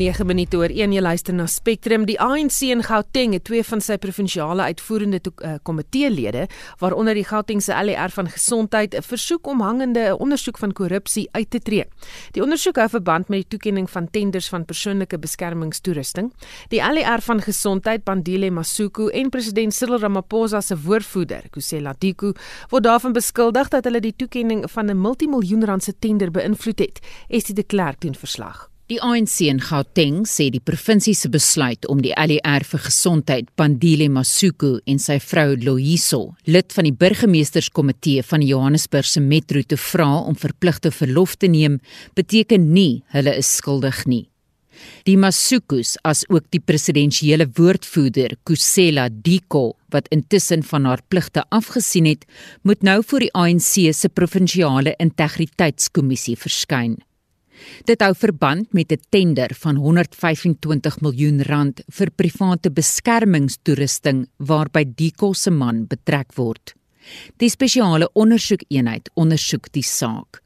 9 minute oor 1 jy luister na Spectrum. Die ANC in Gauteng het twee van sy provinsiale uitvoerende uh, komiteelede, waaronder die Gautengse LER van Gesondheid, 'n versoek om hangende ondersoek van korrupsie uit te tree. Die ondersoek hou verband met die toekenning van tenders van persoonlike beskermingstoerusting. Die LER van Gesondheid, Bandile Masuku en president Cyril Ramaphosa se woordvoerder, Kusela Diku, word daarvan beskuldig dat hulle die toekenning van 'n multimiljoen rand se tender beïnvloed het. Estie de Klerk doen verslag. Die ANC in Gauteng sê die provinsie se besluit om die LER vir gesondheid Bandile Masuku en sy vrou Loiso, lid van die burgemeesterskomitee van die Johannesburg se metro te vra om verpligte verlof te neem, beteken nie hulle is skuldig nie. Die Masukus as ook die presidensiële woordvoerder Kusela Diko wat intussen van haar pligte afgesien het, moet nou voor die ANC se provinsiale integriteitskommissie verskyn. Dit hou verband met 'n tender van 125 miljoen rand vir private beskermingstoerusting waarby Diko se man betrek word. Die spesiale ondersoekeenheid ondersoek die saak.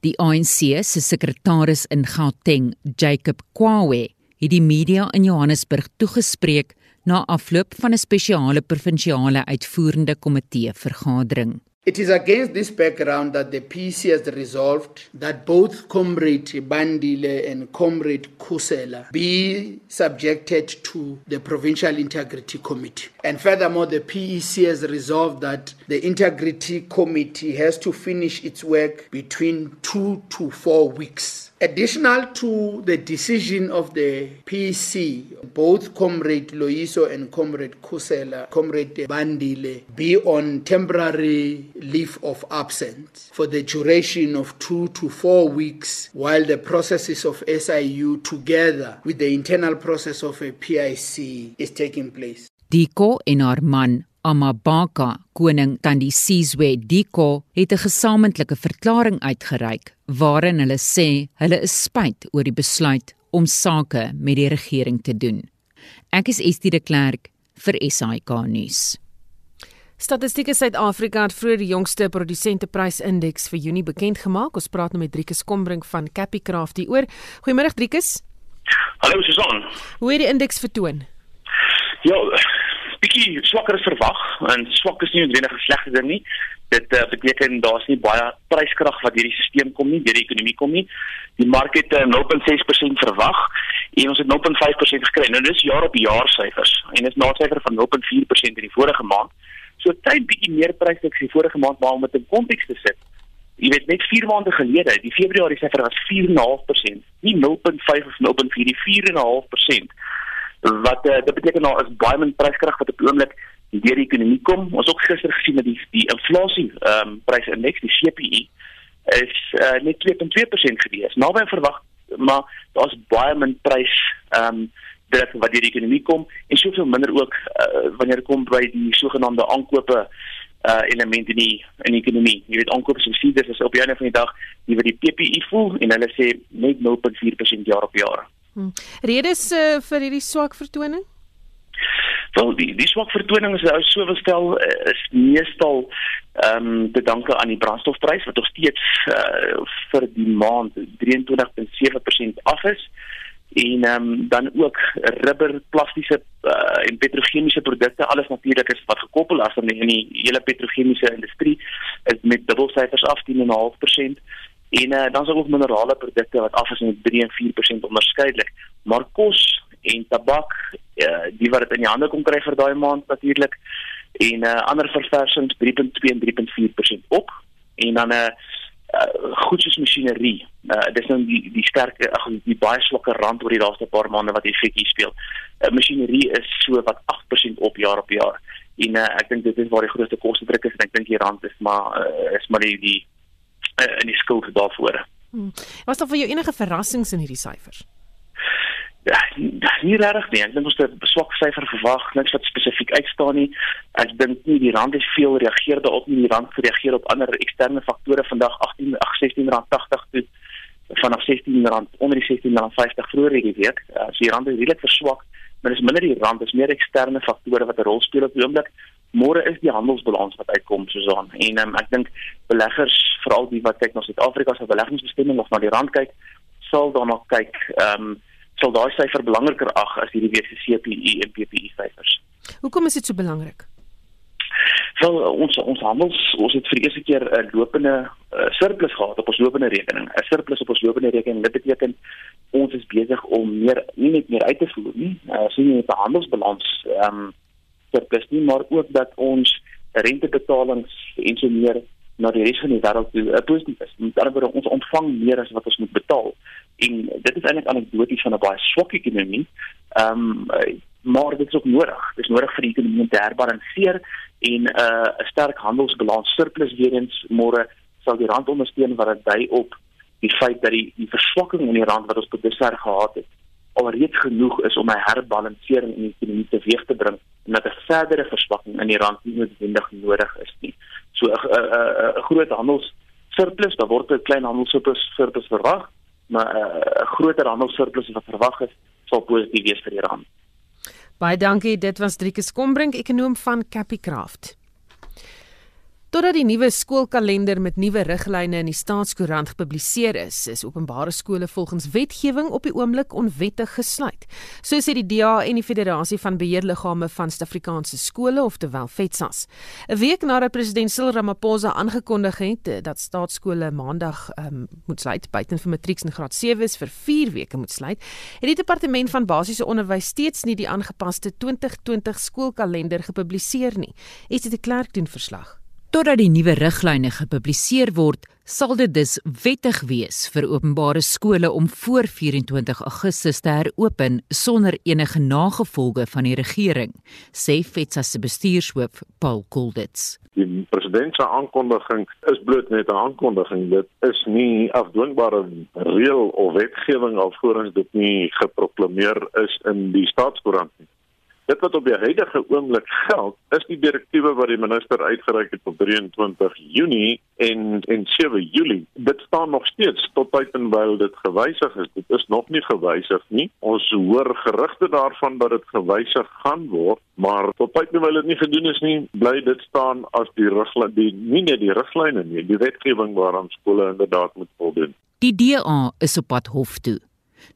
Die ANC se sekretaris in Gauteng, Jacob Kwawe, het die media in Johannesburg toegespreek na afloop van 'n spesiale provinsiale uitvoerende komitee vergadering. It is against this background that the PC has resolved that both Comrade Bandile and Comrade Kusela be subjected to the Provincial Integrity Committee. And furthermore, the PEC has resolved that the Integrity Committee has to finish its work between two to four weeks. Additional to the decision of the PC, both Comrade Loiso and Comrade Kusela, Comrade Bandile, be on temporary leave of absence for the duration of two to four weeks while the processes of SIU together with the internal process of a PIC is taking place. Diko en haar man Amabaka koning Tandisizwe Diko het 'n gesamentlike verklaring uitgereik waarin hulle sê hulle is spyt oor die besluit om sake met die regering te doen. Ek is Estie de Klerk vir SAK nuus. Statistieke Suid-Afrika het vroeër die jongste produsenteprysindeks vir Junie bekend gemaak. Ons praat nou met Driekus Kombrink van Capicraft hieroor. Goeiemôre Driekus. Hallo Susan. Hoe het die indeks vertoon? Ja, bietjie swakker as verwag en swak is nie noodwendig 'n slegte ding nie. Dit uh, beteken daar's nie baie pryskrag wat hierdie stelsel kom nie, deur die ekonomie kom nie. Die mark het uh, 0.6% verwag en ons het 0.5% gekry. Nou dis jaar op jaar syfers en dis nasyfer van 0.4% in die vorige maand. So tyd bietjie meer prys as die vorige maand maar om dit in konteks te sit. Jy weet net 4 maande gelede, die Februarie syfer was 4.5%, nie 0.5 of 0.4, die 4.5% wat uh, dit beteken nou is baie min pryskrag wat op die oomblik deur die ekonomie kom. Ons ook gister gesien dat die die inflasie ehm um, prysindeks, die CPI is uh, net 2.2% gewees. Naby verwag, maar daar's baie min prys ehm um, dit wat deur die ekonomie kom en soveel minder ook uh, wanneer dit kom by die sogenaamde aankope uh element in die in die ekonomie. Jy weet aankope subsidies is op einde van die dag die wat die PPI voel en hulle sê net 0.4% jaar op jaar. Hmm. Redes uh, vir hierdie swak vertoning? Wel die die swak vertoning is nou so verstel uh, is meestal ehm um, te danke aan die brandstofprys wat nog steeds uh, vir die maand 23.7% af is en ehm um, dan ook rubber, plastiese uh, en petrochemiese produkte alles natuurlik is wat gekoppel is aan die, die hele petrochemiese industrie is met dubbelsyfers af 10.5% En uh, dan is ook minerale produkte wat af is met 3 en 4% onderskeidelik. Maar kos en tabak, uh, die wat dit in die hande kom kry vir daai maand natuurlik. En uh, ander verversings 3.2 en 3.4% op. En dan 'n uh, uh, goed soos masjinerie. Uh, dis nou die die sterk ag die baie swakker rand oor die laaste paar maande wat effek hier speel. Uh, masjinerie is so wat 8% op jaar op jaar. En uh, ek dink dit is waar die grootste koste druk is en ek dink die rand is maar uh, is maar die, die uh, in die skuld daarvoor. Hmm. Was daar vir jou enige verrassings in hierdie syfers? Ja, nie regtig nie. Ek dink ons het 'n swak syfer verwag, niks wat spesifiek uitstaan nie. Ek dink nie die rand het veel reageer daarop nie. Die rand reageer op ander eksterne faktore vandag 18 16 rand 80 toe vanaf 16 rand onder die 16 rand 50 vroeër hierdie week. Uh, so die rand het redelik verswak, maar dis minder die rand, dis meer eksterne faktore wat 'n rol speel op die oomblik môre is die handelsbalans wat uitkom Susan en um, ek dink beleggers veral die wat kyk na Suid-Afrika se beleggingsbestemming of na die rand kyk sal daarna kyk ehm um, sal daai syfer belangriker ag as hierdie week se CPI en PPI syfers. Hoekom is dit so belangrik? Wel ons ons handels ons het vir die eerste keer 'n lopende uh, surplus gehad op ons lopende rekening. 'n Surplus op ons lopende rekening dit beteken ons is besig om meer nie net meer uit te voer nie. Uh, sien jy met 'n handelsbalans ehm um, surplus nie, maar ook dat ons rentebetalings en so meer na die res van die wêreld toe uh, positief is. Met ander woorde ons ontvang meer as wat ons moet betaal. En dit is eintlik anekdoties van 'n baie swak ekonomie. Ehm um, maar dit is ook nodig. Dit is nodig vir die ekonomie om te herbalanseer en 'n uh, sterk handelsbalans surplus weer eens môre sal die rand ondersteun wat dit dui op die feit dat die die verswakking in die rand wat ons tot dusver gehad het alreeds genoeg is om 'n herbalansering in die ekonomie teweeg te bring en dat 'n verdere verswakking in die rand nie noodwendig nodig is nie. So 'n 'n 'n groot handels surplus, daar word 'n klein handelssurplus surplus verwag, maar 'n groter handelssurplus wat verwag is, sal positief wees vir die rand. Baie dankie. Dit was Driekus Kombrink, ekonom van Capicraft. Totdat die nuwe skoolkalender met nuwe riglyne in die staatskoerant gepubliseer is, is openbare skole volgens wetgewing op die oomblik onwettig gesluit. So sê die DA en die Federasie van Beheerliggame van Suid-Afrikaanse skole, oftewel FETSAS. 'n Week nadat president Cyril Ramaphosa aangekondig het eh, dat staatskole maandag um, moet sluit, buiten vir matrieks en graad 7 is vir 4 weke moet sluit, het die departement van basiese onderwys steeds nie die aangepaste 2020 skoolkalender gepubliseer nie. Is dit 'n klerk doen verslag? Totdat die nuwe riglyne gepubliseer word, sal dit dus wettig wees vir openbare skole om voor 24 Augustus te heropen sonder enige nagevolge van die regering, sê FETSA se bestuurshoof Paul Kolditz. Die president se aankondiging is bloot net 'n aankondiging. Dit is nie afdwingbare reël of wetgewing alvorens dit nie geproklaameer is in die staatskoerant nie. Dit wat op die huidige oomblik geld, is die direktiewe wat die minister uitgereik het op 23 Junie en en 7 Julie. Dit staan nog steeds tot tyd en wyl dit gewysig is. Dit is nog nie gewysig nie. Ons hoor gerugte daarvan dat dit gewysig gaan word, maar tot tyd en wyl dit nie gedoen is nie, bly dit staan as die riglyne, die nie net die riglyne nie, die wetgewing waaraan skole inderdaad moet voldoen. Die DA is op pad hof toe.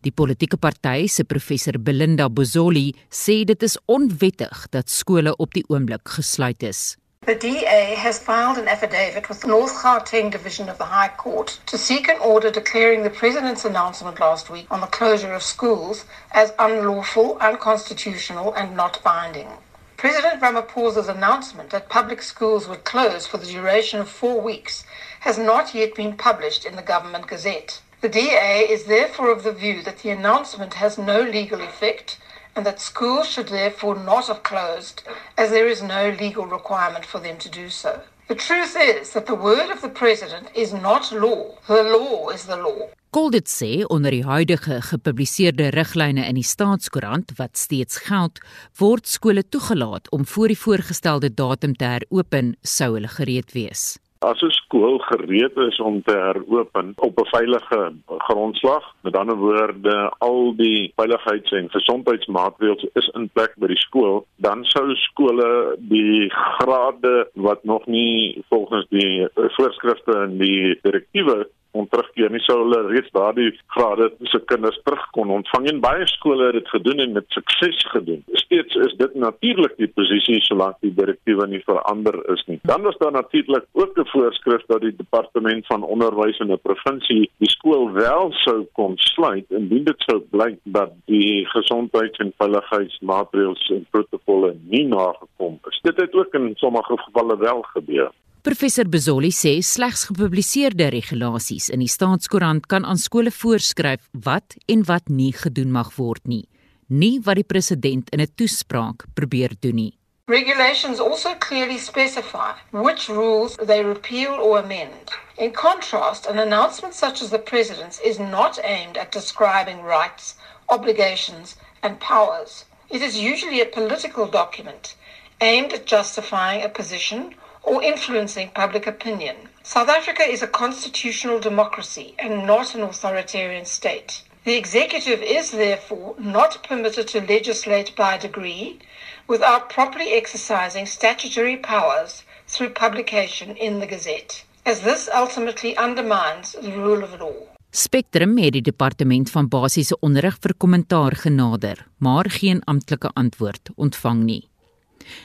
Die politieke party se professor Belinda Bozoli sê dit is onwettig dat skole op die oomblik gesluit is. The DA has filed an affidavit with the North Gauteng Division of the High Court to seek an order declaring the President's announcement last week on the closure of schools as unlawful, unconstitutional, and not binding. President Ramaphosa's announcement that public schools would close for the duration of four weeks has not yet been published in the Government Gazette. The DA is therefore of the view that the announcement has no legal effect and that schools should therefore not have closed as there is no legal requirement for them to do so. The truth is that the word of the president is not law. The law is the law. Goldit sê onder die huidige gepubliseerde riglyne in die staatskoerant wat steeds geld, word skole toegelaat om voor die voorgestelde datum te heropen sou hulle gereed wees. As 'n skool gereed is om te heropen op 'n veilige grondslag, met ander woorde al die veiligheids- en gesondheidsmaatreëls is in plek by die skool, dan sou skole die grade wat nog nie volgens die voorskrifte en die direktiewe kon terugkeer nie sou hulle reeds daardie grade se kinders terug kon ontvang en baie skole het dit gedoen en met sukses gedoen. Steeds is dit natuurlik die posisie solank die direktiewe nie verander is nie. Dan was daar natuurlik ook 'n voorskrif dat die departement van onderwys in 'n provinsie die skool wel sou kon sluit indien dit sou blyk dat die gesondheids- en veiligheidsmaatreëls en protokolle nie nagekom is. Dit het ook in sommige gevalle wel gebeur. Professor Bezoli sê slegs gepubliseerde regulasies in die staatskoerant kan aan skole voorskryf wat en wat nie gedoen mag word nie, nie wat die president in 'n toespraak probeer doen nie. Regulations also clearly specify which rules they repeal or amend. In contrast, an announcement such as the president's is not aimed at describing rights, obligations, and powers. It is usually a political document aimed at justifying a position or influencing public opinion. South Africa is a constitutional democracy and not an authoritarian state. The executive is therefore not permitted to legislate by degree without properly exercising statutory powers through publication in the Gazette, as this ultimately undermines the rule of law. Spectrum het die departement van basiese onderrig vir kommentaar genader, maar geen amptelike antwoord ontvang nie.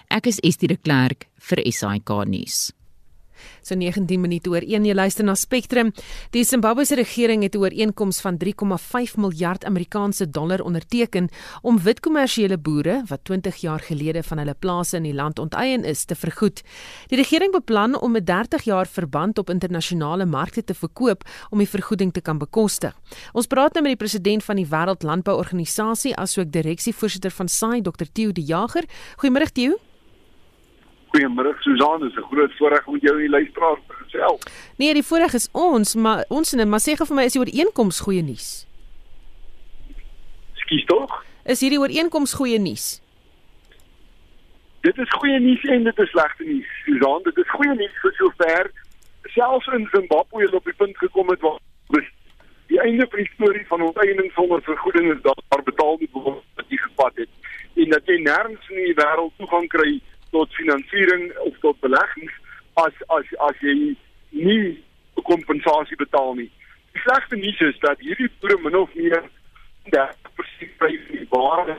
Ek is Estie de Klerk vir SAK nuus. So 19 minute oor 1 jy luister na Spectrum. Die Zimbabwese regering het 'n ooreenkoms van 3,5 miljard Amerikaanse dollar onderteken om wit kommersiële boere wat 20 jaar gelede van hulle plase in die land onteien is te vergoed. Die regering beplan om 'n 30 jaar verband op internasionale markte te verkoop om die vergoeding te kan bekostig. Ons praat nou met die president van die Wêreld Landbouorganisasie asook direksievoorsitter van SAI Dr. Theo De Jager. Goeiemôre Theo. Goeiemôre Susan, dis 'n groot voorreg om jou hier luisteraar te gesels. Nee, die voorreg is ons, maar ons net, maar sê gou vir my is die ooreenkoms goeie nuus? Skus tog? Is hierdie ooreenkoms goeie nuus? Dit is goeie nuus en dit is slegte nuus. Susan, dit is goeie nuus vir sover selfs in Zimbabwe op die punt gekom het waar die einde van die storie van onteiening sonder vergoeding is daar betaal moet word wat jy gevat het en dat jy nêrens in die wêreld toegang kry finansiering of tot beleggings as as as jy nie kompensasie betaal nie. Die slegste nuus is dat hierdie boere min of meer 30% prys die waarde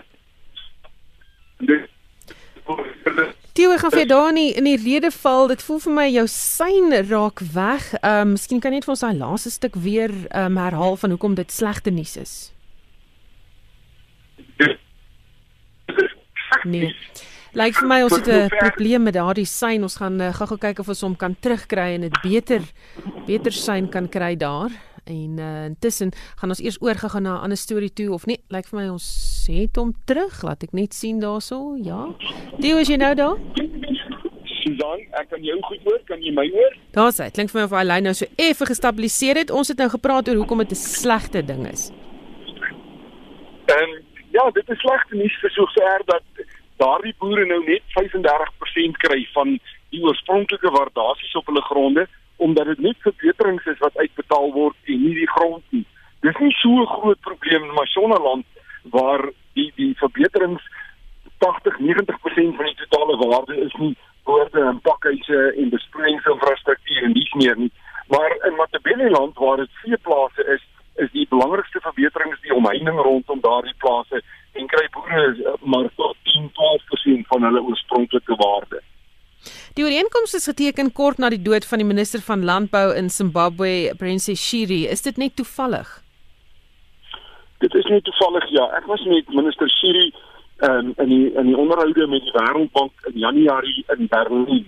Die ek gaan vir Dani in die rede val, dit voel vir my jou sein raak weg. Ehm um, miskien kan jy net vir ons daai laaste stuk weer ehm um, herhaal van hoekom dit slegte nuus is. Nee. Lyk vir my ons het 'n probleem met daardie sein. Ons gaan uh, gou-gou kyk of ons hom kan terugkry en dit beter beter sein kan kry daar. En uh, intussen gaan ons eers oorgegaan na 'n ander storie toe of nie. Lyk vir my ons het hom terug. Laat ek net sien daarso. Ja. Dio is jy nou daar? Susan, ek kan jou goed hoor. Kan jy my hoor? Daar's hy. Klink vir my of hy lyn nou so effe gestabiliseer het. Ons het nou gepraat oor hoekom dit 'n slegte ding is. En ja, dit is slegte nuus vir sover dat daardie boere nou net 35% kry van die oorspronklike waardasies op hulle gronde omdat dit net verbeterings is wat uitbetaal word en nie die grond nie. Dis nie so 'n groot probleem in Mashonaland waar die die verbeterings 80-90% van die totale waarde is nie woorde en pakhuise en bespreiingsinfrastruktuur en dis meer nie. Maar in Matabeleland waar dit veeplase is, is die belangrikste verbeterings die omheining rondom daardie plase en kry boere eh, maar tot 10-12% van hulle oorspronklike waarde. Die ooreenkoms is geteken kort na die dood van die minister van landbou in Zimbabwe, Prince Shiri. Is dit net toevallig? Dit is net toevallig ja. Ek was met minister Shiri um, in die in die onderhoude met die Wêreldbank in Januarie in Berlin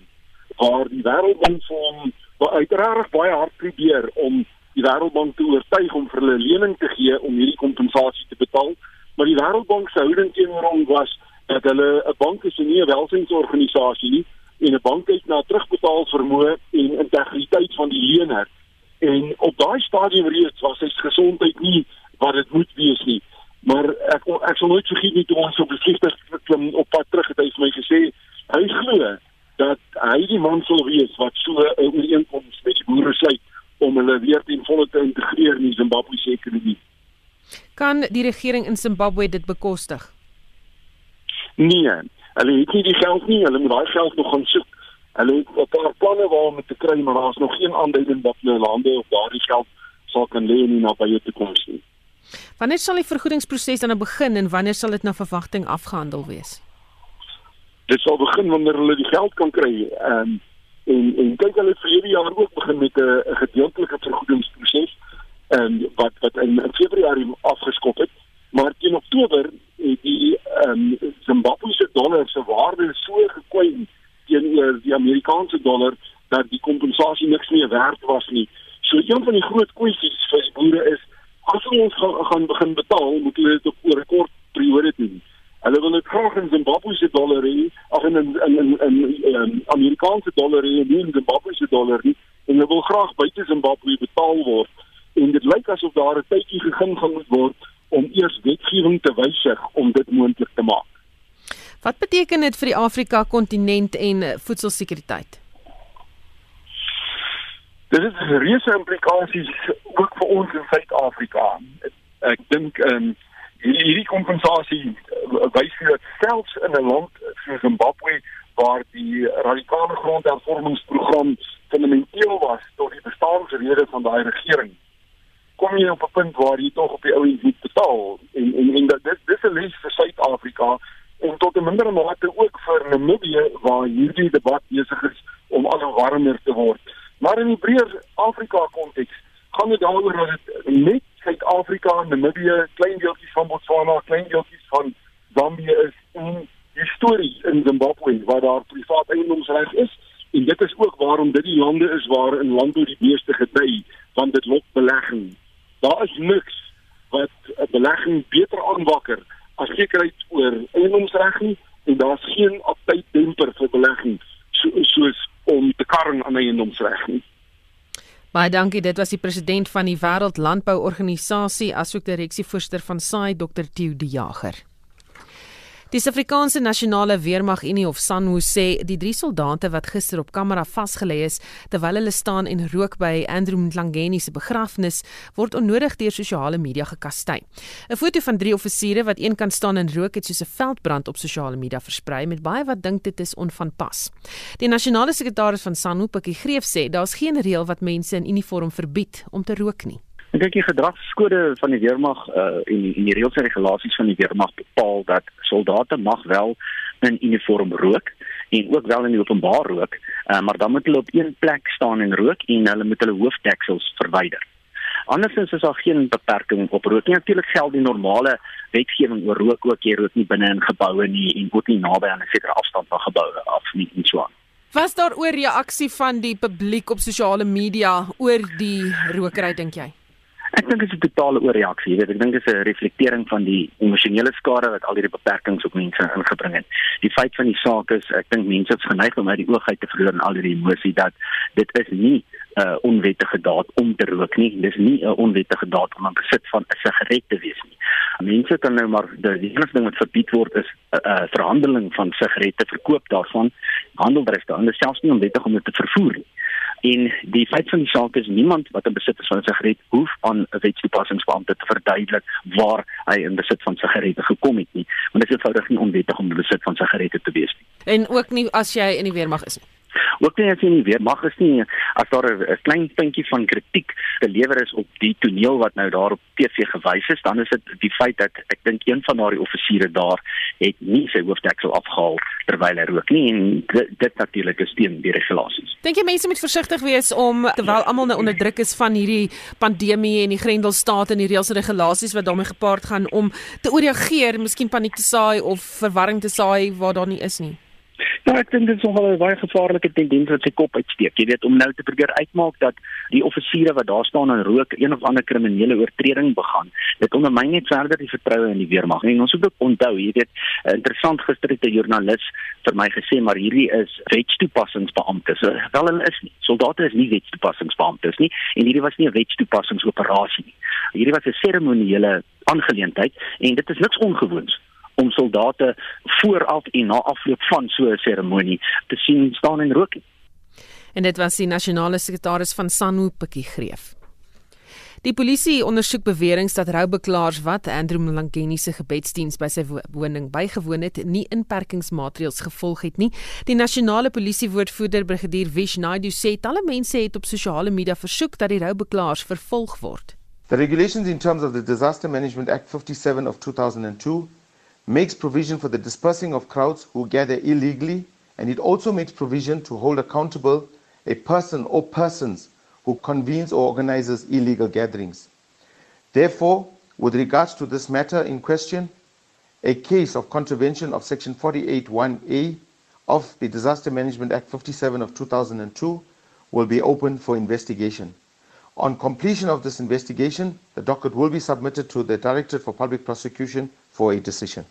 waar die Wêreldbank vir hom uiteraard baie hard probeer om die Wêreldbank te oortuig om vir hulle lening te gee om hierdie kompensasie te betaal. Maar die Wêreldbank se houding teenoor hom was dat hulle 'n bank is en nie 'n welsynsorganisasie nie en 'n bank kyk na terugbetaal vermoë en integriteit van die lener. En op daai stadium reeds was sy gesondheid nie wat dit moet wees nie. Maar ek ek sal nooit vergeet nie toe ons op die vliegtuig klim op pad terug het hy vir my gesê hy glo dat hy die man sou wees wat so 'n ooreenkoms met die boere sluit om hulle weer ten volle te integreer in die Zimbabwe se ekonomie Kan die regering in Zimbabwe dit bekostig? Nee, hulle het nie die geld nie, hulle moet daai geld nog gaan soek. Hulle het 'n paar planne waarom dit te kry, maar daar's nog geen aanduiding dat hulle lande op daardie geld sal kan lê in die nabye toekoms nie. Wanneer sal die vergoedingsproses dan nou begin en wanneer sal dit na verwagting afgehandel wees? Dit sal begin wanneer hulle die geld kan kry. Ehm um, en en kyk hulle het vir hierdie jaar ook begin met 'n gedeeltelike vergoedingsproses en wat wat in, in Februarie afgeskop het maar teen Oktober het die ehm um, Zimbabwe se dollar se waarde so gekwyn teenoor die Amerikaanse dollar dat die kompensasie niks meer werd was nie. So een van die groot kwessies vir die boere is as ons gaan, gaan begin betaal, moet hulle dit op 'n rekord periode doen. Hulle wil dit graag in Zimbabwe se dollar hê, of in in in in, in, in um, Amerikaanse dollar hê, nie in Zimbabwe se dollar nie. En hulle wil graag buite Zimbabwe betaal word en dit lyk asof daar 'n tydjie gegee gaan moet word om eers wetgewing te wysig om dit moontlik te maak. Wat beteken dit vir die Afrika kontinent en voedselsekuriteit? Dit het reuse implikasies ook vir ons in Suid-Afrika. Ek dink ehm um, hierdie, kompensasie wys vir selfs in 'n land soos Zimbabwe waar die radikale grondhervormingsprogram fundamenteel was tot die bestaansrede van daai regering kom jy op 'n punt waar jy tog op die ou end moet betaal en en en dat dis dis 'n les vir Suid-Afrika en tot 'n mindere mate ook vir Namibië waar hierdie debat besig is om al warmer te word. Maar in die breër Afrika konteks gaan dit daaroor dat dit net Suid-Afrika en Namibië, klein deeltjies van Botswana, klein deeltjies van Zambië is en histories in Zimbabwe waar daar privaat eiendomsreg is en dit is ook waarom dit die lande is waar in landbou die meeste gedei want dit lok belegging. Daar is niks wat 'n belegging beter aanwakker as sekerheid oor eiendomsreg nie en daar's geen aptydemper vir belegging so, soos om te karring aan eiendomsreg nie. Baie dankie. Dit was die president van die Wêreld Landbou Organisasie asook direksievoorsitter van SAI Dr. Theo De Jager. Die Suid-Afrikaanse Nasionale Weermag Unie of SANHU sê die drie soldate wat gister op kamera vasgelê is terwyl hulle staan en rook by Andrew Mlangeni se begrafnis word onnodig deur sosiale media gekastei. 'n Foto van drie offisiere wat een kant staan en rook het soos 'n veldbrand op sosiale media versprei met baie wat dink dit is onvanpas. Die nasionale sekretaris van SANHU, Pikkie Greef sê daar's geen reël wat mense in uniform verbied om te rook nie. Ek dink die gedragskode van die weermag uh, en die, die reëls en regulasies van die weermag bepaal dat soldate mag wel in uniform rook en ook wel in die openbaar rook, uh, maar dan moet hulle op een plek staan en rook en hulle moet hulle hoofdeksels verwyder. Andersins is daar geen beperking op rook nie. Natuurlik geld die normale wetgewing oor rook ook jy rook nie binne in geboue nie en ook nie naby aan 'n sekere afstand van geboue af nie en so aan. Was daar oor reaksie van die publiek op sosiale media oor die rokery dink jy? Ek dink dit is 'n totale oorreaksie, jy weet, ek dink dit is 'n reflektering van die emosionele skade wat al hierdie beperkings op mense ingebring het. Die feit van die saak is, ek dink mense is geneig om uit die oogheid te verloor in al hierdie emosie dat dit is nie 'n uh, onwettige daad om te rook nie. Dis nie 'n onwettige daad om aan besit van 'n sigaret te wees nie. Mense kan nou maar die enigste ding wat verbied word is 'n uh, uh, verhandeling van sigarette verkoop daarvan. Handeldryfste, en selfs nie onwettig om dit te vervoer nie. En die feit van die saak is niemand wat in besit is van 'n sigaret hoef aan 'n wetstoepassingsbeampte te verduidelik waar hy in besit van sigarette gekom het nie, want dit is eenvoudig nie onwettig om in besit van sigarette te wees nie. En ook nie as jy in die weermag is nie. Ook nie as jy nie weer mag is nie as daar 'n klein puntjie van kritiek gelewer is op die toneel wat nou daar op TV gewys is, dan is dit die feit dat ek dink een van daardie offisiere daar het nie sy hoofdeksel afgehaal terwyl hy rook nie en dit, dit natuurlik is teen die regulasies. Dink jy mense moet versigtig wees om terwyl almal nou onder druk is van hierdie pandemie en die grendelstaat en die reëls en regulasies wat daarmee gepaard gaan om te ooreageer, miskien paniek te saai of verwarring te saai waar daar nie is nie? Ja, ek dink dit is nogal 'n baie gevaarlike tendens wat sy kop uitsteek. Jy weet om nou te probeer uitmaak dat die offisiere wat daar staan en rook een of ander kriminele oortreding begaan. Dit ondermyn net verder die vertroue in die weermag. En ons moet ook onthou, jy weet, interessant gister het 'n joernalis vir my gesê maar hierdie is wetstoepassingsbeamptes. Wel hulle is nie. Soldate is nie wetstoepassingsbeamptes nie en hierdie was nie 'n wetstoepassingsoperasie nie. Hierdie was 'n seremoniele aangeleentheid en dit is niks ongewoons om soldate vooraf en na afloop van so 'n seremonie te sien staan en rook. En dit was die nasionale sekretaris van SANHU Pikkie Greef. Die polisie ondersoek beweringe dat roubeklaars wat Andrew Mlangeni se gebedsdiens by sy woning bygewoon het, nie inperkingsmaatreëls gevolg het nie. Die nasionale polisiewoordvoerder Brigadier Vish Naidu sê talle mense het op sosiale media versoek dat die roubeklaars vervolg word. The regulations in terms of the Disaster Management Act 57 of 2002 makes provision for the dispersing of crowds who gather illegally, and it also makes provision to hold accountable a person or persons who convenes or organizes illegal gatherings. Therefore, with regards to this matter in question, a case of contravention of Section 48.1a of the Disaster Management Act 57 of 2002 will be open for investigation. On completion of this investigation, the docket will be submitted to the Directorate for Public Prosecution for a decision.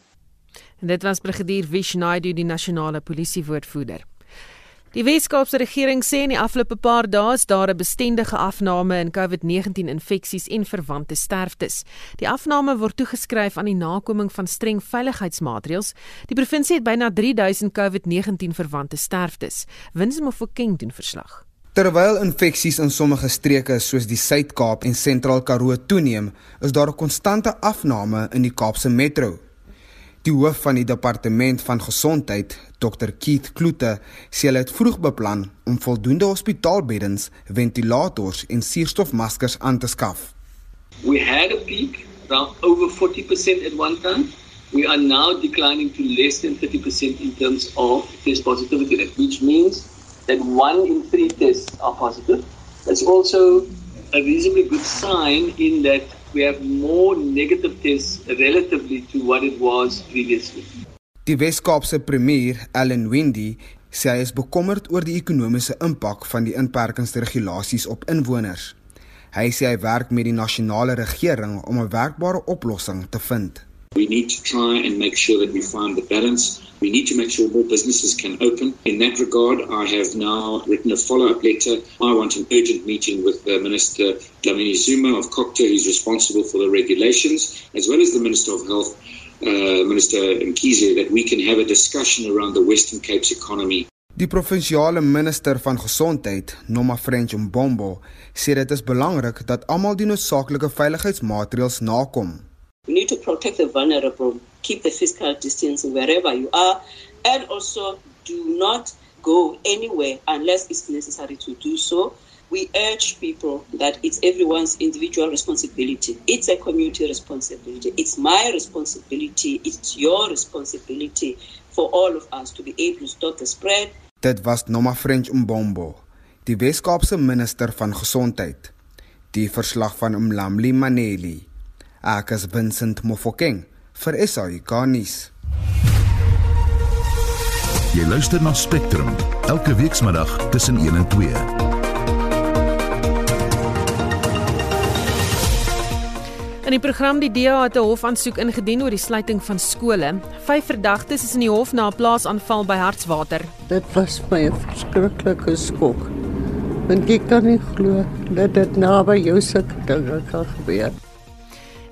En dit was brigadier Vishnaidu die nasionale polisiewoordvoerder. Die Weskaapse regering sê in die afgelope paar dae is daar 'n bestendige afname in COVID-19 infeksies en verwante sterftes. Die afname word toegeskryf aan die nakoming van streng veiligheidsmaatreëls. Die provinsie het byna 3000 COVID-19 verwante sterftes. Winsmofokeng doen verslag. Terwyl infeksies in sommige streke soos die Suid-Kaap en Sentraal Karoo toeneem, is daar 'n konstante afname in die Kaapse metro. Die hoof van die departement van gesondheid, Dr Keith Kloete, sê hulle het vroeg beplan om voldoende hospitaalbeddens, ventilators en suurstofmaskers aan te skaf. We had a peak around over 40% at one time. We are now declining to less than 30% in terms of test positivity rate, which means that one in three tests are positive. That's also a reasonably good sign in that we have more negative tests relatively to what it was previously. Die Wes-Kaapse premier, Allan Windey, sê hy is bekommerd oor die ekonomiese impak van die inperkingsregulasies op inwoners. Hy sê hy werk met die nasionale regering om 'n werkbare oplossing te vind. We need to try and make sure that we find the balance. We need to make sure more businesses can open. In that regard, I have now written a follow-up letter. I want an urgent meeting with the Minister Dlamini Zuma of COCTA, who's responsible for the regulations, as well as the Minister of Health, uh, Minister Mkhize, that we can have a discussion around the Western Cape's economy. Die provinsiale minister van gesondheid, Noma French Mbombo, sê dit is belangrik dat almal die noodsaaklike veiligheidsmaatreëls nakom. We need to protect the vulnerable, keep the physical distance wherever you are, and also do not go anywhere unless it's necessary to do so. We urge people that it's everyone's individual responsibility. It's a community responsibility. It's my responsibility. It's your responsibility for all of us to be able to stop the spread. Dit was Noma French Mbombo, die Weskaapse minister van gesondheid. Die verslag van Mlamli Maneli. Ek is Vincent Mofokeng vir SAK nuus. Jy luister na Spectrum elke weekmiddag tussen 1 en 2. In die program die DA het 'n hofaansoek ingedien oor die sluiting van skole. Vyf verdagtes is in die hof na 'n plaasaanval by Hartswater. Dit was my 'n verskriklike skok. Want ek kan nie glo dat dit naby jou sulke dinge kan gebeur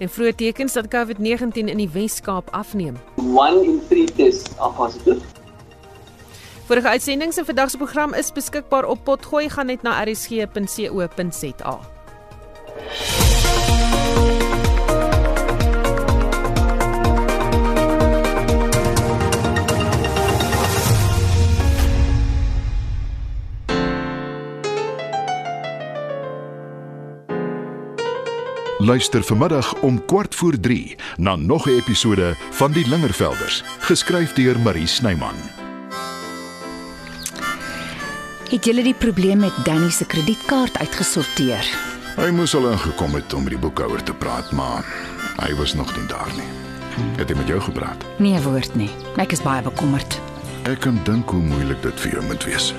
en vroeë tekens dat COVID-19 in die Wes-Kaap afneem. 1 in 3 tests are positive. Vorige uitsendings en vandag se program is beskikbaar op Potgooi gaan net na rsg.co.za. Luister vanmiddag om kwart voor 3 na nog 'n episode van Die Lingervelders, geskryf deur Marie Snyman. Het julle die probleem met Danny se kredietkaart uitgesorteer? Hy moes al ingekom het om met die boekhouer te praat, maar hy was nog nie daar nie. Het hy met jou gepraat? Nee, woord nie. Ek is baie bekommerd. Ek kan dink hoe moeilik dit vir jou moet wees.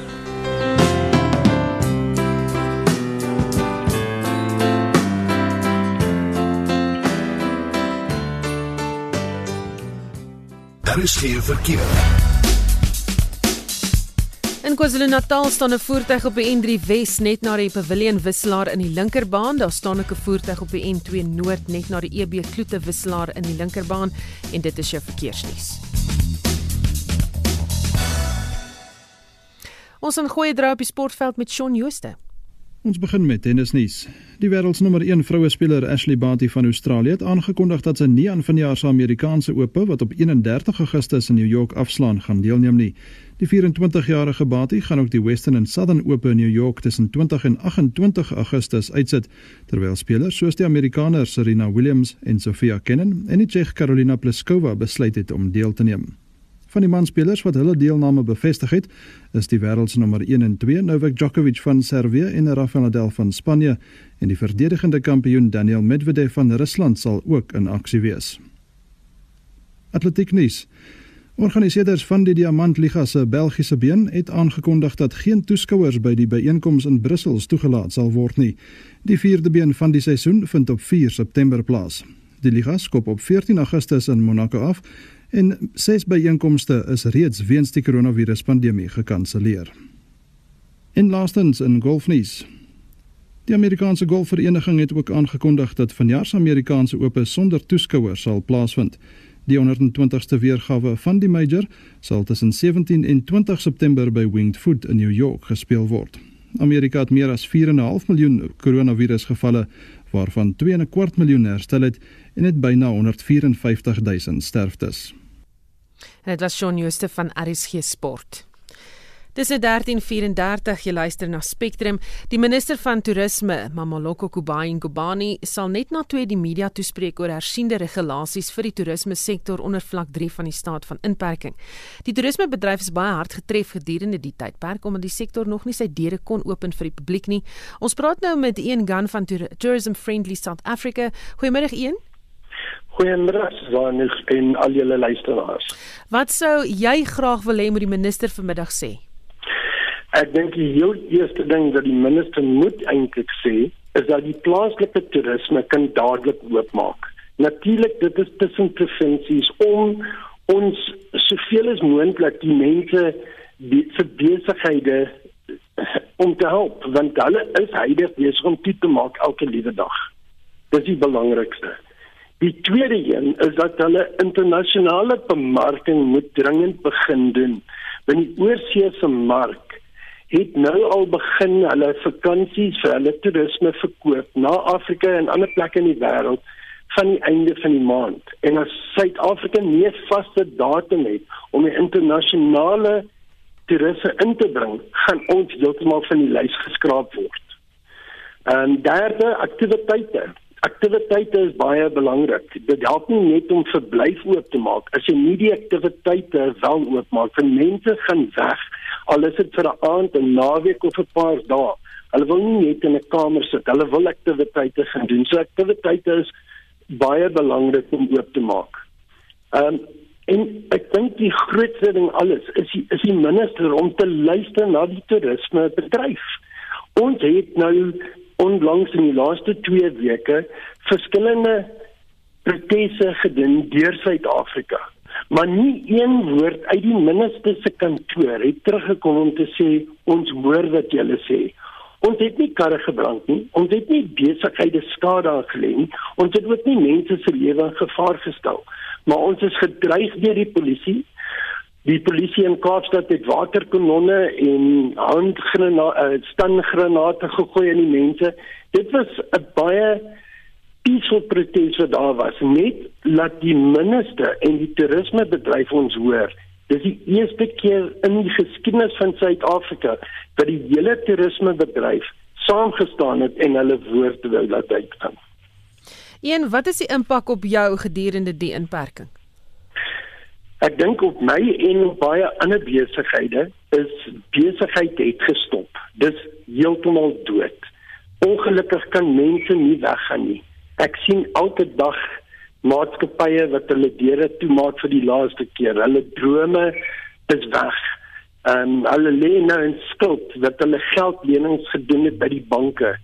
Geen verkeer. In KwaZulu-Natal staan 'n voertuig op die N3 Wes net na die Pavilion wisselaar in die linkerbaan. Daar staan ook 'n voertuig op die N2 Noord net na die EB Kloete wisselaar in die linkerbaan en dit is jou verkeersnuus. Ons gaan goeie draai op die sportveld met Shaun Jooste. Ons begin met tennisnuus. Die wêreldsnommer 1 vroue speler Ashley Barty van Australië het aangekondig dat sy nie aan vanjaar se Amerikaanse Ope wat op 31 Augustus in New York afslaan gaan deelneem nie. Die 24-jarige Barty gaan ook die Western and Southern Ope in New York tussen 20 en 28 Augustus uitsit, terwyl spelers soos die Amerikaner Serena Williams en Sofia Kenin en die Tsjeeg Karolina Pliskova besluit het om deel te neem. Van die manspelers wat hulle deelname bevestig het, is die wêreldsnommer 1 en 2 Novak Djokovic van Servië en Rafael Nadal van Spanje en die verdedigende kampioen Daniel Medvedev van Rusland sal ook in aksie wees. Atletiek nuus. Organiseerders van die Diamantliga se Belgiese been het aangekondig dat geen toeskouers by die byeenkoms in Brussel toegelaat sal word nie. Die vierde been van die seisoen vind op 4 September plaas. Die liga skop op 14 Augustus in Monaco af en ses byeenkomste is reeds weens die koronaviruspandemie gekanselleer. En laastens in golfnuus. Die Amerikaanse Golfvereniging het ook aangekondig dat vanjaar se Amerikaanse Ope sonder toeskouers sal plaasvind. Die 120ste weergawe van die major sal tussen 17 en 20 September by Winged Foot in New York gespeel word. Amerika het meer as 4.5 miljoen koronavirusgevalle waarvan 2.25 miljoen herstel het en het byna 154 000 sterftes. En dit was Shaun Jooste van RSG Sport. Dis 13:34 jy luister na Spectrum. Die minister van toerisme, Mamaloko Kubayi Ngubani, sal net na twee die media toespreek oor hersiende regulasies vir die toerisme sektor onder vlak 3 van die staat van inperking. Die toerismebedryf is baie hard getref gedurende die tydperk omdat die sektor nog nie sy deure kon open vir die publiek nie. Ons praat nou met Ian Gunn van Tourism Friendly South Africa. Goeiemôre Ian. Goeiemôre Zanig en al julle luisteraars. Wat sou jy graag wil hê moet die minister vanmiddag sê? Ek dink die heel eerste ding wat die minister moet eintlik sê, is dat die plaaslike toerisme kan dadelik oopmaak. Natuurlik dit is tussen provinsies om ons soveel as moontlik die mense die se besighede om te help want hulle is heilig besig om toe te maak elke liewe dag. Dis die belangrikste. Die tweede een is dat hulle internasionale bemarking moet dringend begin doen. Want die oorsese mark het nou al begin hulle vakansies vir hulle toerisme verkoop na Afrika en ander plekke in die wêreld van die einde van die maand. En as Suid-Afrika nie 'n vaste datum het om die internasionale toeriste in te bring, gaan ons heeltemal van die lys geskraap word. En derde aktiwiteite. Aktiwiteite is baie belangrik. Dit help nie net om verblyf oop te maak as jy nie die aktiwiteite wel oopmaak vir mense gaan weg al is dit vir 'n aand, 'n naweek of 'n paar dae. Hulle wil nie net in 'n kamer sit, hulle wil aktiwiteite gaan doen. So aktiwiteite is baie belangrik om oop te maak. Ehm um, en ek dink die grootste ding alles is die, is die minister om te luister na die toerisme bedryf. Ons het nou onlangs in die laaste 2 weke verskillende proteste gedoen deur Suid-Afrika maar nie een woord uit die minister se kantoor het teruggekom om te sê ons hoor wat julle sê. Ons het nie karre gebrand nie, ons het nie besighede skade aangelê nie, ons het ook nie mense se lewe in gevaar gestel, maar ons is gedreig deur die polisie. Die polisie in Kaapstad het waterkanonne en handgranate, uh, stangranate gegooi aan die mense. Dit was 'n baie peaceful protes wat daar was net laat die minister en die toerismebedryf ons hoor dis die eerste keer in die geskiedenis van Suid-Afrika dat die hele toerismebedryf saamgestaan het en hulle woord wou laat uitkom. Een, wat is die impak op jou gedurende die inperking? Ek dink op my en op baie ander besighede is besigheid het gestop. Dis heeltemal dood. Ongelukkig kan mense nie weggaan nie ek sien elke dag maatskappye wat hulle deure toemaak vir die laaste keer. Hulle drome is weg. En hulle lê nou in skuld dat hulle geldlenings gedoen het by die banke.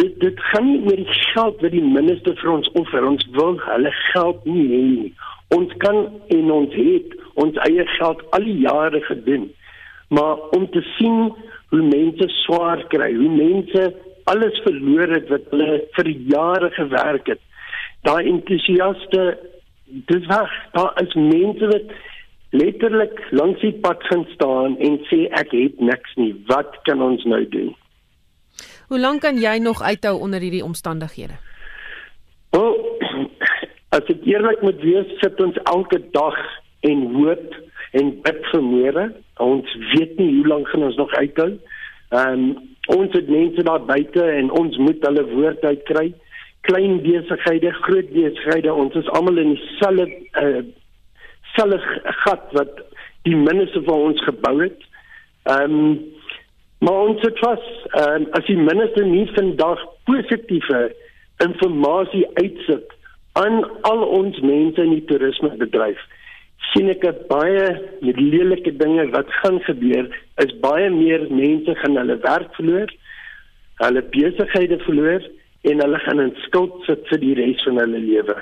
Dit dit gaan nie oor die geld wat die minister vir ons offer. Ons wil hulle geld nie hê nie. Ons kan en ons het ons eie geld al die jare gedoen. Maar om te sien hoe mense swaar kry, hoe mense alles verloor het wat hulle vir jare gewerk het. Daai entoesiaste dis weg. Daar is mense wat letterlik langs die pad gaan staan en sê ek het niks nie. Wat kan ons nou doen? Hoe lank kan jy nog uithou onder hierdie omstandighede? O, as ek eerlik moet wees, sit ons elke dag en hoop en bid vir môre. Ons weet nie hoe lank gaan ons nog uithou. Ehm um, ons het mense daar buite en ons moet hulle woord uitkry. Klein besighede, groot besighede, ons is almal in dieselfde uh selfe gat wat die minister van ons gebou het. Ehm um, maar ons het ehm um, as die minister nie vandag positiewe inligting uitsit aan al ons mense in die toerismebedryf sien ek baie lelike dinge wat gaan gebeur is baie meer mense gaan hulle werk verloor hulle besighede verloor en hulle gaan in skuld sit vir die res van hulle lewe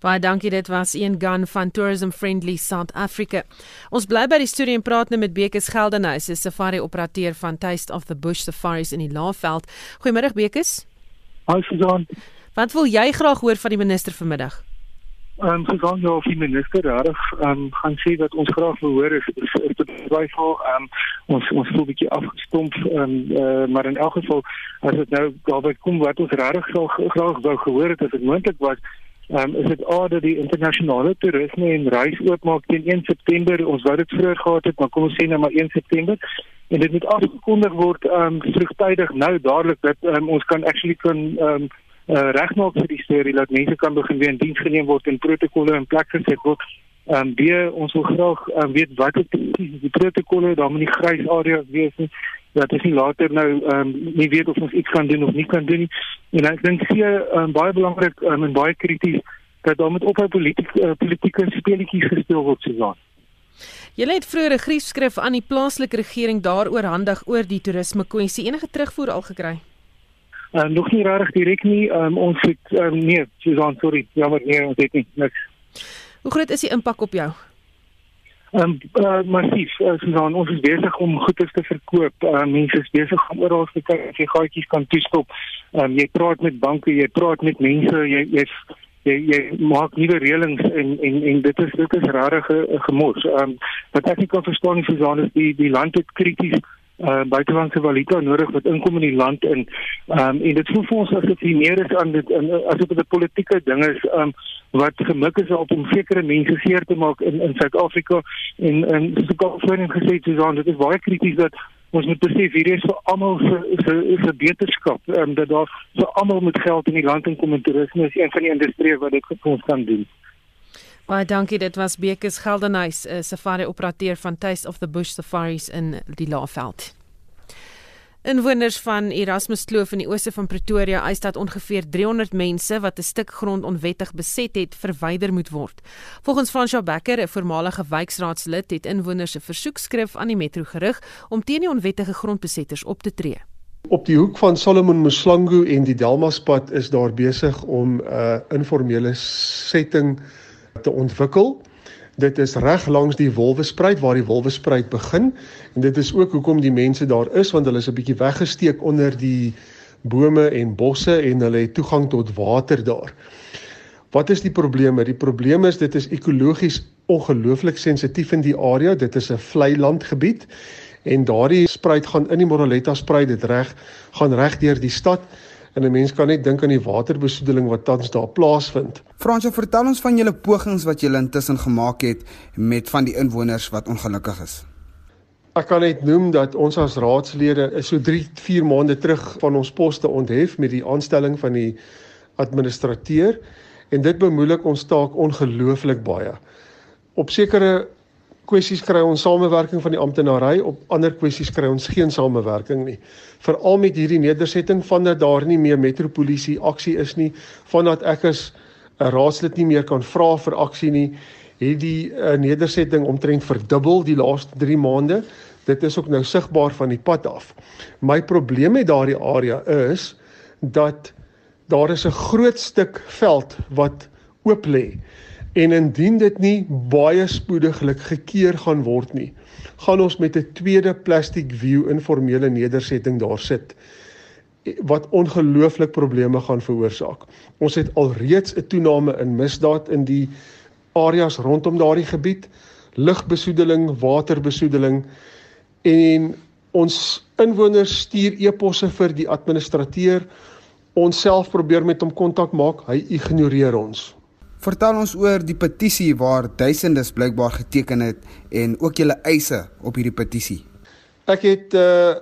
Baie dankie dit was een gun van Tourism Friendly South Africa. Ons bly by die studie en praat nou met Bekes Geldenhuys, 'n safari operateur van Taste of the Bush Safaris in die Laagveld. Goeiemôre Bekes. Hi Susan. Wat wil jy graag hoor van die minister vanmiddag? Ehm um, gegaan nou of die minister reg ehm um, gaan sê wat ons graag wil hoor is is, is dit twyfel ehm um, ons ons voel bietjie afgestomp ehm um, uh, maar in elk geval as dit nou daarby kom wat ons reg sou graag wou gehoor het as dit moontlik was um, is dit A dat die internasionale toerisme en reis oopmaak teen 1 September. Ons wou dit vroeër gehad het, maar kom ons sê nou maar 1 September. En dit moet afgekondig word um vroegtydig nou dadelik dat um, ons kan actually kan um uh, regmaak vir die storie dat mense kan begin weer in diens geneem word en protokolle in plek geset word. Um B ons wil graag um, weet wat is die, die protokolle, daar moet nie grys areas wees nie dat as jy later nou ehm um, nie weet of ons iets kan doen of nie kan doen nie. En ek dink se um, baie belangrik um, en baie krities dat daar met ophou politiek uh, politieke speletjies gespeel word so dan. Jy het vroeër 'n griefskrif aan die plaaslike regering daaroor handig oor die toerisme kwessie. Enige terugvoer al gekry? Uh, nog nie reg direk nie. Um, ons het um, nee, Susan, sorry. Jammer nee, ons het nie niks. Hoe groot is die impak op jou? Ehm um, uh, massief, uh, Susan, ons is besig om goederes te verkoop. Uh, mense is besig om oral te kyk of jy gaatjies kan toestop. Ehm um, jy praat met banke, jy praat met mense, jy jy jy, jy maak nuwe reëlings en en en dit is dit is rarige gemors. Ehm um, wat ek nie kan verstaan nie, Susan, is die die land het krities uh, buitelandse valuta nodig wat inkom in die land in. Um, en dit voel vir ons asof dit meer is aan dit in asof dit 'n politieke ding is um, wat gemik is op om sekere mense seer te maak in in Suid-Afrika en al voorheen gesê Susan, dit is baie krities dat ons moet besef hier is vir almal se se se beterskap um, dat daar vir almal met geld in die land inkom en toerisme is een van die industrieë wat dit vir ons kan doen. Baie dankie. Dit was Bekes Geldenhuys, 'n safari operateur van Taste of the Bush Safaris in die Laagveld. Inwoners van Erasmus Kloof in die ooste van Pretoria eis dat ongeveer 300 mense wat 'n stuk grond onwettig beset het, verwyder moet word. Volgens Fransja Becker, 'n voormalige wijkraadslid, het inwoners 'n versoekskrif aan die metro gerig om teen die onwettige grondbesetters op te tree. Op die hoek van Solomon Mslangu en die Delmaspad is daar besig om 'n uh, informele setting te ontwikkel. Dit is reg langs die Wolwespruit waar die Wolwespruit begin en dit is ook hoekom die mense daar is want hulle is 'n bietjie weggesteek onder die bome en bosse en hulle het toegang tot water daar. Wat is die probleme? Die probleem is dit is ekologies ongelooflik sensitief in die area. Dit is 'n vlei landgebied en daardie spruit gaan in die Moroletta spruit dit reg gaan reg deur die stad en 'n mens kan net dink aan die waterbesoedeling wat tans daar plaasvind. Fransjo, vertel ons van julle pogings wat julle intussen gemaak het met van die inwoners wat ongelukkig is. Ek kan net noem dat ons as raadslede so 3, 4 maande terug van ons poste onthef met die aanstelling van die administrateur en dit bemoeilik ons taak ongelooflik baie. Op sekere kwessies kry ons samewerking van die amptenary, op ander kwessies kry ons geen samewerking nie. Veral met hierdie nedersetting van dat daar nie meer metropolisie aksie is nie, van dat ek as 'n raadslid nie meer kan vra vir aksie nie, het die uh, nedersetting omtrent verdubbel die laaste 3 maande. Dit is ook nou sigbaar van die pad af. My probleem met daardie area is dat daar is 'n groot stuk veld wat oop lê. En indien dit nie baie spoediglik gekeer gaan word nie, gaan ons met 'n tweede plastic view informele nedersetting daar sit wat ongelooflik probleme gaan veroorsaak. Ons het alreeds 'n toename in misdaad in die areas rondom daardie gebied, lugbesoedeling, waterbesoedeling en ons inwoners stuur e-posse vir die administrateur. Ons self probeer met hom kontak maak, hy ignoreer ons. Vertel ons oor die petisie waar duisendes blykbaar geteken het en ook julle eise op hierdie petisie. Ek het uh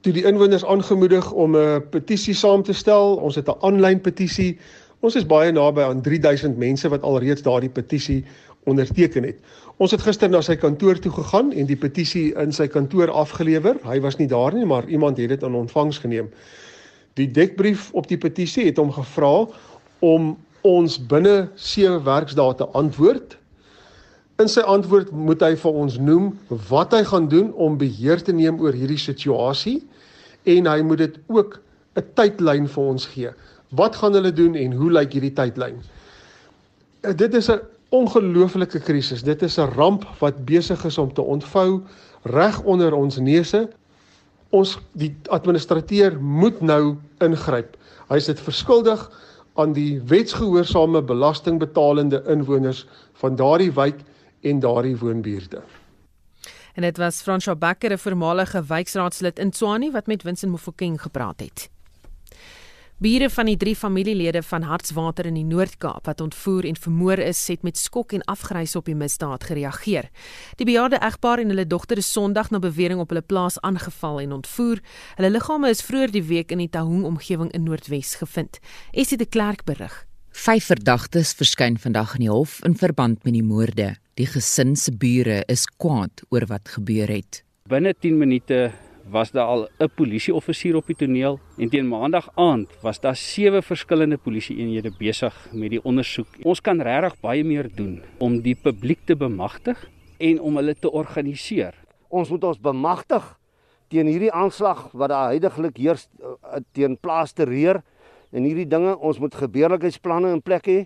toe die inwoners aangemoedig om 'n petisie saam te stel. Ons het 'n aanlyn petisie. Ons is baie naby aan 3000 mense wat alreeds daardie petisie onderteken het. Ons het gister na sy kantoor toe gegaan en die petisie in sy kantoor afgelewer. Hy was nie daar nie, maar iemand het dit aan ontvangs geneem. Die dekbrief op die petisie het hom gevra om ons binne 7 werksdae te antwoord. In sy antwoord moet hy vir ons noem wat hy gaan doen om beheer te neem oor hierdie situasie en hy moet dit ook 'n tydlyn vir ons gee. Wat gaan hulle doen en hoe lyk hierdie tydlyn? Eh, dit is 'n ongelooflike krisis. Dit is 'n ramp wat besig is om te ontvou reg onder ons neuse. Ons die administrateur moet nou ingryp. Hy is dit verskuldig aan die wetsgehoorsame belastingbetalende inwoners van daardie wijk en daardie woonbuurte. En dit was Fransjo Becker, 'n voormalige wijkraadslid in Tshwane wat met Winston Mofokeng gepraat het. Bure van die drie familielede van Hartswater in die Noord-Kaap wat ontvoer en vermoor is, het met skok en afgrys op die misdaad gereageer. Die bejaarde egpaar en hulle dogter is Sondag na bewering op hulle plaas aangeval en ontvoer. Hulle liggame is vroeër die week in die Taung omgewing in Noordwes gevind. Essie de Klerk berig. Vyf verdagtes verskyn vandag in die hof in verband met die moorde. Die gesin se bure is kwaad oor wat gebeur het. Binne 10 minute was daar al 'n polisieoffisier op die toneel en teen maandag aand was daar sewe verskillende polisieeenhede besig met die ondersoek. Ons kan regtig baie meer doen om die publiek te bemagtig en om hulle te organiseer. Ons moet ons bemagtig teen hierdie aanslag wat daar heidaglik heers uh, teen plaas te reer en hierdie dinge ons moet gebeurlikheidsplanne in plek hê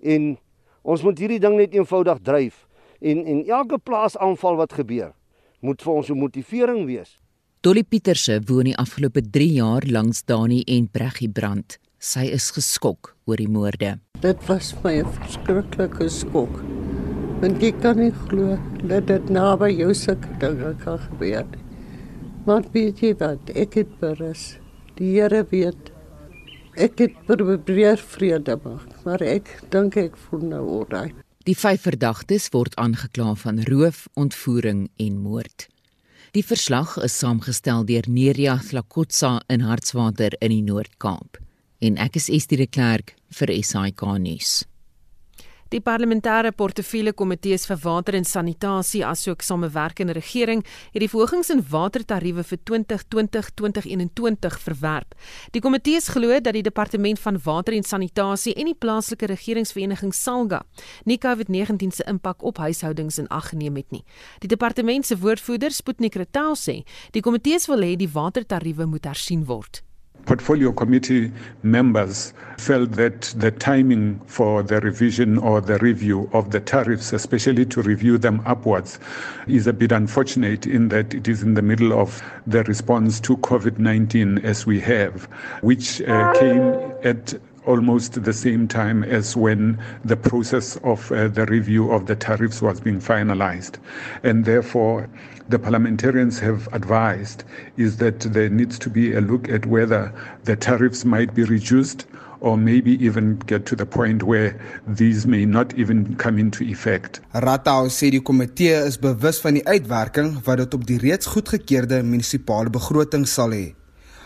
en ons moet hierdie ding net eenvoudig dryf en en elke plaasaanval wat gebeur moet vir ons 'n motivering wees Dolly Pieterse woon die afgelope 3 jaar langs Dani en Breggie brand. Sy is geskok oor die moorde. Dit was my 'n verskriklike skok. Want ek kan nie glo dat dit naby jou sulke dinge kan gebeur nie. Maar weet jy wat, ek het berus. Die Here weet. Ek het probeer vrede maak, maar ek dink ek voel nou oral. Die vyf verdagtes word aangekla van roof, ontvoering en moord. Die verslag is saamgestel deur Neria Glakotsa in Hartswater in die Noord-Kaap. En ek is Estie de Klerk vir SAK nuus. Die parlementêre portefeulje komitees vir water en sanitasie asook samewerkende regering het die verhogings in watertariewe vir 2020-2021 verwerp. Die komitee glo dat die departement van water en sanitasie en die plaaslike regeringsvereniging Salga nie COVID-19 se impak op huishoudings in ag geneem het nie. Die departement se woordvoerder, Sputnik Retal sê, die komitee wil hê die watertariewe moet hersien word. Portfolio committee members felt that the timing for the revision or the review of the tariffs, especially to review them upwards, is a bit unfortunate in that it is in the middle of the response to COVID 19 as we have, which uh, came at almost the same time as when the process of uh, the review of the tariffs was being finalized. And therefore, the parliamentarians have advised is that there needs to be a look at whether the tariffs might be reduced or maybe even get to the point where these may not even come into effect. Ratau sê die komitee is bewus van die uitwerking wat dit op die reeds goedgekeurde munisipale begroting sal hê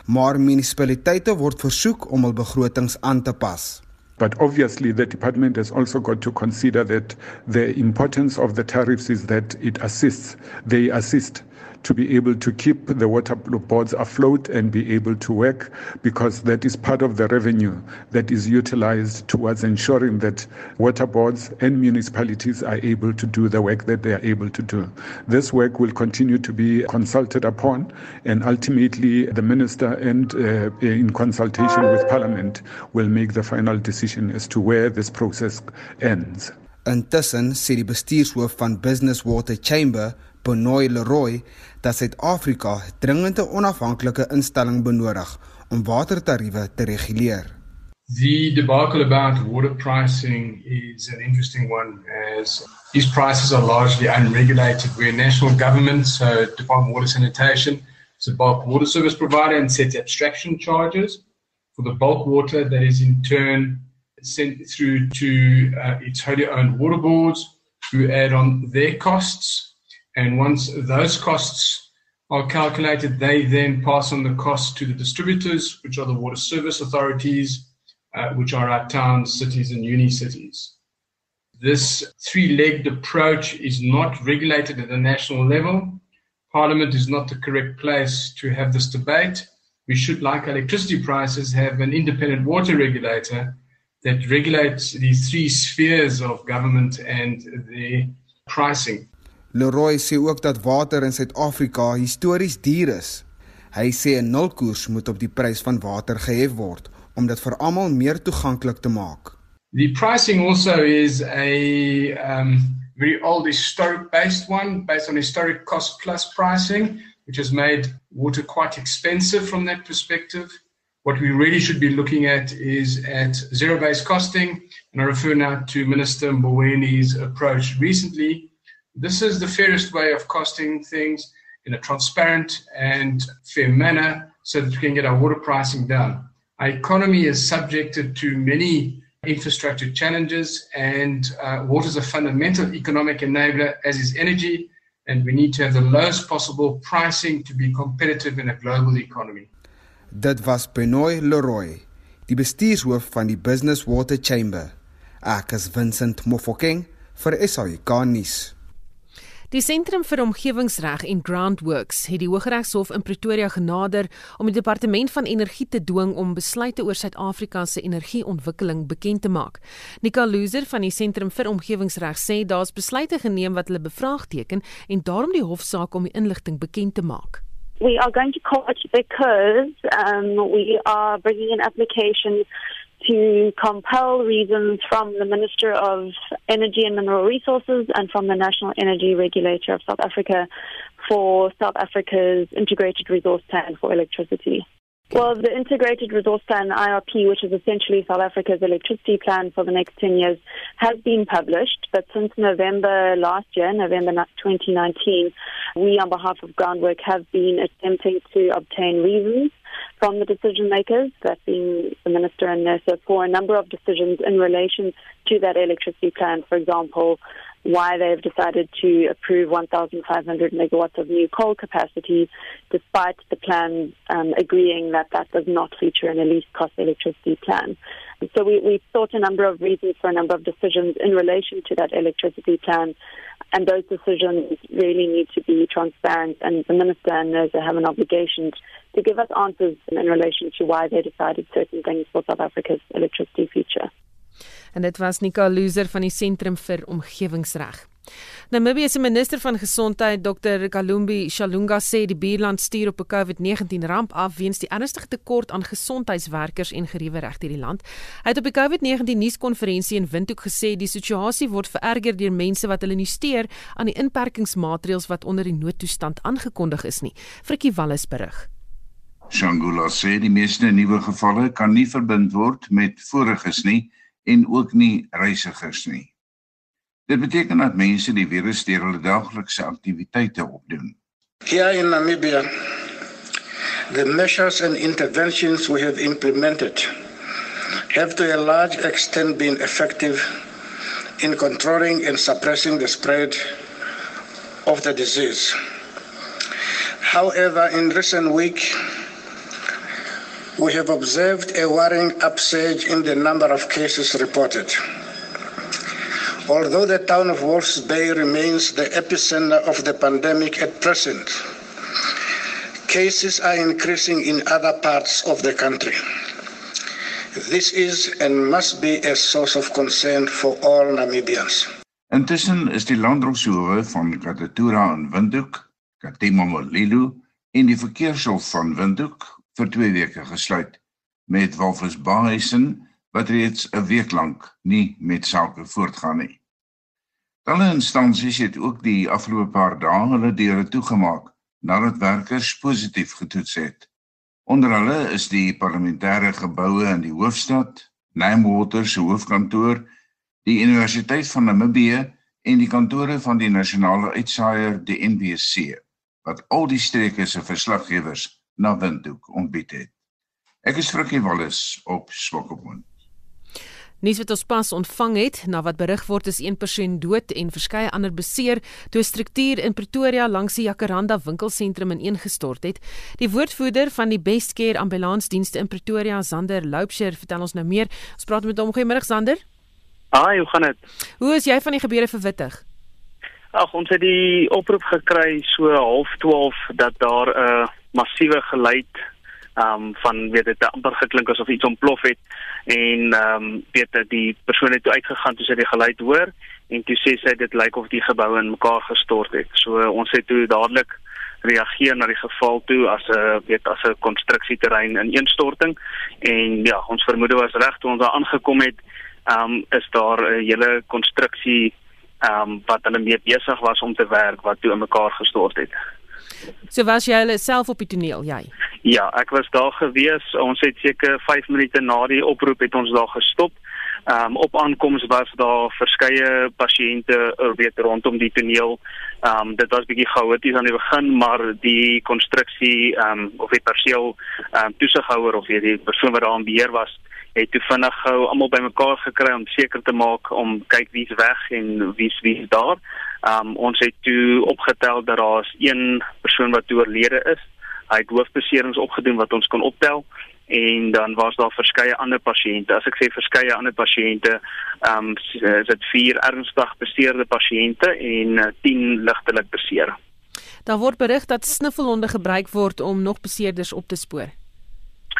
maar munisipaliteite word versoek om hul begrotings aan te pas. But obviously, the department has also got to consider that the importance of the tariffs is that it assists, they assist to be able to keep the water boards afloat and be able to work because that is part of the revenue that is utilized towards ensuring that water boards and municipalities are able to do the work that they are able to do. This work will continue to be consulted upon and ultimately the minister and uh, in consultation with parliament will make the final decision as to where this process ends. Intussen sê die bestuurshoof van Business Water Chamber, Benoy Leroy, dat Suid-Afrika dringend 'n onafhanklike instelling benodig om watertariewe te reguleer. The debacle about water pricing is an interesting one as these prices are largely unregulated where national governments, so Department of Water Sanitation, is a bulk water service provider and sets abstraction charges for the bulk water that is in turn sent through to uh, its wholly owned water boards who add on their costs And once those costs are calculated, they then pass on the costs to the distributors, which are the water service authorities, uh, which are our towns, cities, and uni cities. This three legged approach is not regulated at the national level. Parliament is not the correct place to have this debate. We should, like electricity prices, have an independent water regulator that regulates these three spheres of government and their pricing. Leroy sê ook dat water in Suid-Afrika histories duur is. Hy sê 'n nulkoers moet op die prys van water gehef word om dit vir almal meer toeganklik te maak. The pricing also is a um very old historic based one based on historic cost plus pricing which has made water quite expensive from that perspective. What we really should be looking at is at zero based costing and I refer now to Minister Mbowene's approach recently This is the fairest way of costing things in a transparent and fair manner so that we can get our water pricing down. Our economy is subjected to many infrastructure challenges, and uh, water is a fundamental economic enabler, as is energy. And we need to have the lowest possible pricing to be competitive in a global economy. Dit was Benoy Leroy, die bestuurshoof van die Business Water Chamber. Ek is Vincent Mofokeng vir SAK nuus. Die Sentrum vir Omgewingsreg en Groundworks het die Hooggeregshof in Pretoria genader om die Departement van Energie te dwing om besluite oor Suid-Afrika se energieontwikkeling bekend te maak. Nika Loser van die Sentrum vir Omgewingsreg sê daar's besluite geneem wat hulle bevraagteken en daarom die hofsaak om die inligting bekend te maak. We are going to court because um, we are bringing an application to compel reasons from the Minister of Energy and Mineral Resources and from the National Energy Regulator of South Africa for South Africa's integrated resource plan for electricity. Well, the Integrated Resource Plan, IRP, which is essentially South Africa's electricity plan for the next 10 years, has been published. But since November last year, November 2019, we, on behalf of Groundwork, have been attempting to obtain reasons from the decision makers, that being the Minister and NERSA, for a number of decisions in relation to that electricity plan. For example, why they've decided to approve 1,500 megawatts of new coal capacity, despite the plan um, agreeing that that does not feature in a least cost electricity plan. And so we, we sought a number of reasons for a number of decisions in relation to that electricity plan, and those decisions really need to be transparent, and the Minister and NERSA have an obligation to give us answers in relation to why they decided certain things for South Africa's electricity future. En dit was Nika Loser van die Sentrum vir Omgewingsreg. Namibië se minister van gesondheid, Dr. Kalumbi Shalunga sê die buurland stuur op 'n COVID-19 ramp af weens die ernstige tekort aan gesondheidswerkers en geriewe reg hierdie land. Hy het op die COVID-19 nuuskonferensie in Windhoek gesê die situasie word vererger deur mense wat hulle nie steur aan die inperkingsmaatreëls wat onder die noodtoestand aangekondig is nie. Frikkie Wallis berig. Shangula sê die meeste nuwe gevalle kan nie verbind word met voriges nie en ook nie reisigers nie. Dit beteken dat mense die virus deur hulle daaglikse aktiwiteite opdoen. Here in Namibia, the measures and interventions we have implemented have to a large extent been effective in controlling and suppressing the spread of the disease. However, in recent weeks, we have observed a worrying upsurge in the number of cases reported. Although the town of Wolf's Bay remains the epicenter of the pandemic at present, cases are increasing in other parts of the country. This is and must be a source of concern for all Namibians. Intussen is die landdroshowe van Katatura in Windhoek, Katima Molilo en die verkeershof van Windhoek vir 2 weke gesluit met Walvis Baaisin wat reeds 'n week lank nie met sake voortgaan nie. Talle instansies het ook die afgelope paar dae hulle deure toegemaak nadat werkers positief getoets het. Onder hulle is die parlementêre geboue in die hoofstad, Namewater se hoofkantoor, die Universiteit van Namibië en die kantore van die nasionale uitsaaier die NBC wat al die streke se verslaggewers na Windhoek ontbied het. Ek is Frikkie Wallis op Swakopmund. Nuus wat ons pas ontvang het, na wat berig word is een persoon dood en verskeie ander beseer toe 'n struktuur in Pretoria langs die Jacaranda winkelsentrum ineengestort het. Die woordvoerder van die Best Care ambulansdienste in Pretoria, Zander Loupsher, vertel ons nou meer. Ons praat met hom. Goeiemôre Zander. Haai, hoe gaan dit? Hoe is jy van die gebeure verwittig? Ag, ons het die oproep gekry so half 12 dat daar 'n uh, massiewe geluid ehm um, van weet dit amper geklink asof iets ontplof het en ehm um, weet dat die persoon het toe uitgegaan toe sy die geluid hoor en toe sê sy dit lyk of die gebou in mekaar gestort het. So ons het toe dadelik reageer na die geval toe as 'n weet as 'n konstruksieterrein in ineenstorting en ja, ons vermoede was reg toe ons daar aangekom het, ehm um, is daar 'n hele konstruksie ehm um, wat hulle mee besig was om te werk wat toe in mekaar gestort het. So was jy hulle self op die toneel, jy? Ja, ek was daar gewees. Ons het seker 5 minute na die oproep het ons daar gestop. Ehm um, op aankoms was daar verskeie pasiënte weet rondom die toneel. Ehm um, dit was bietjie chaoties aan die begin, maar die konstruksie ehm um, of die perseel ehm um, toesighouer of die persoon wat daar aan beheer was, het toe vinnig gou almal bymekaar gekry om seker te maak om kyk wie's weg en wie's wie's daar. Um, ons het toe opgetel dat daar's een persoon wat oorlede is. Hy het hoofbeserings opgedoen wat ons kon optel en dan was daar verskeie ander pasiënte. As ek sê verskeie ander pasiënte, ehm um, is dit 4 ernstig beseerde pasiënte en uh, 10 ligtelik beseer. Daar word berig dat snuffelhonde gebruik word om nog beseerders op te spoor.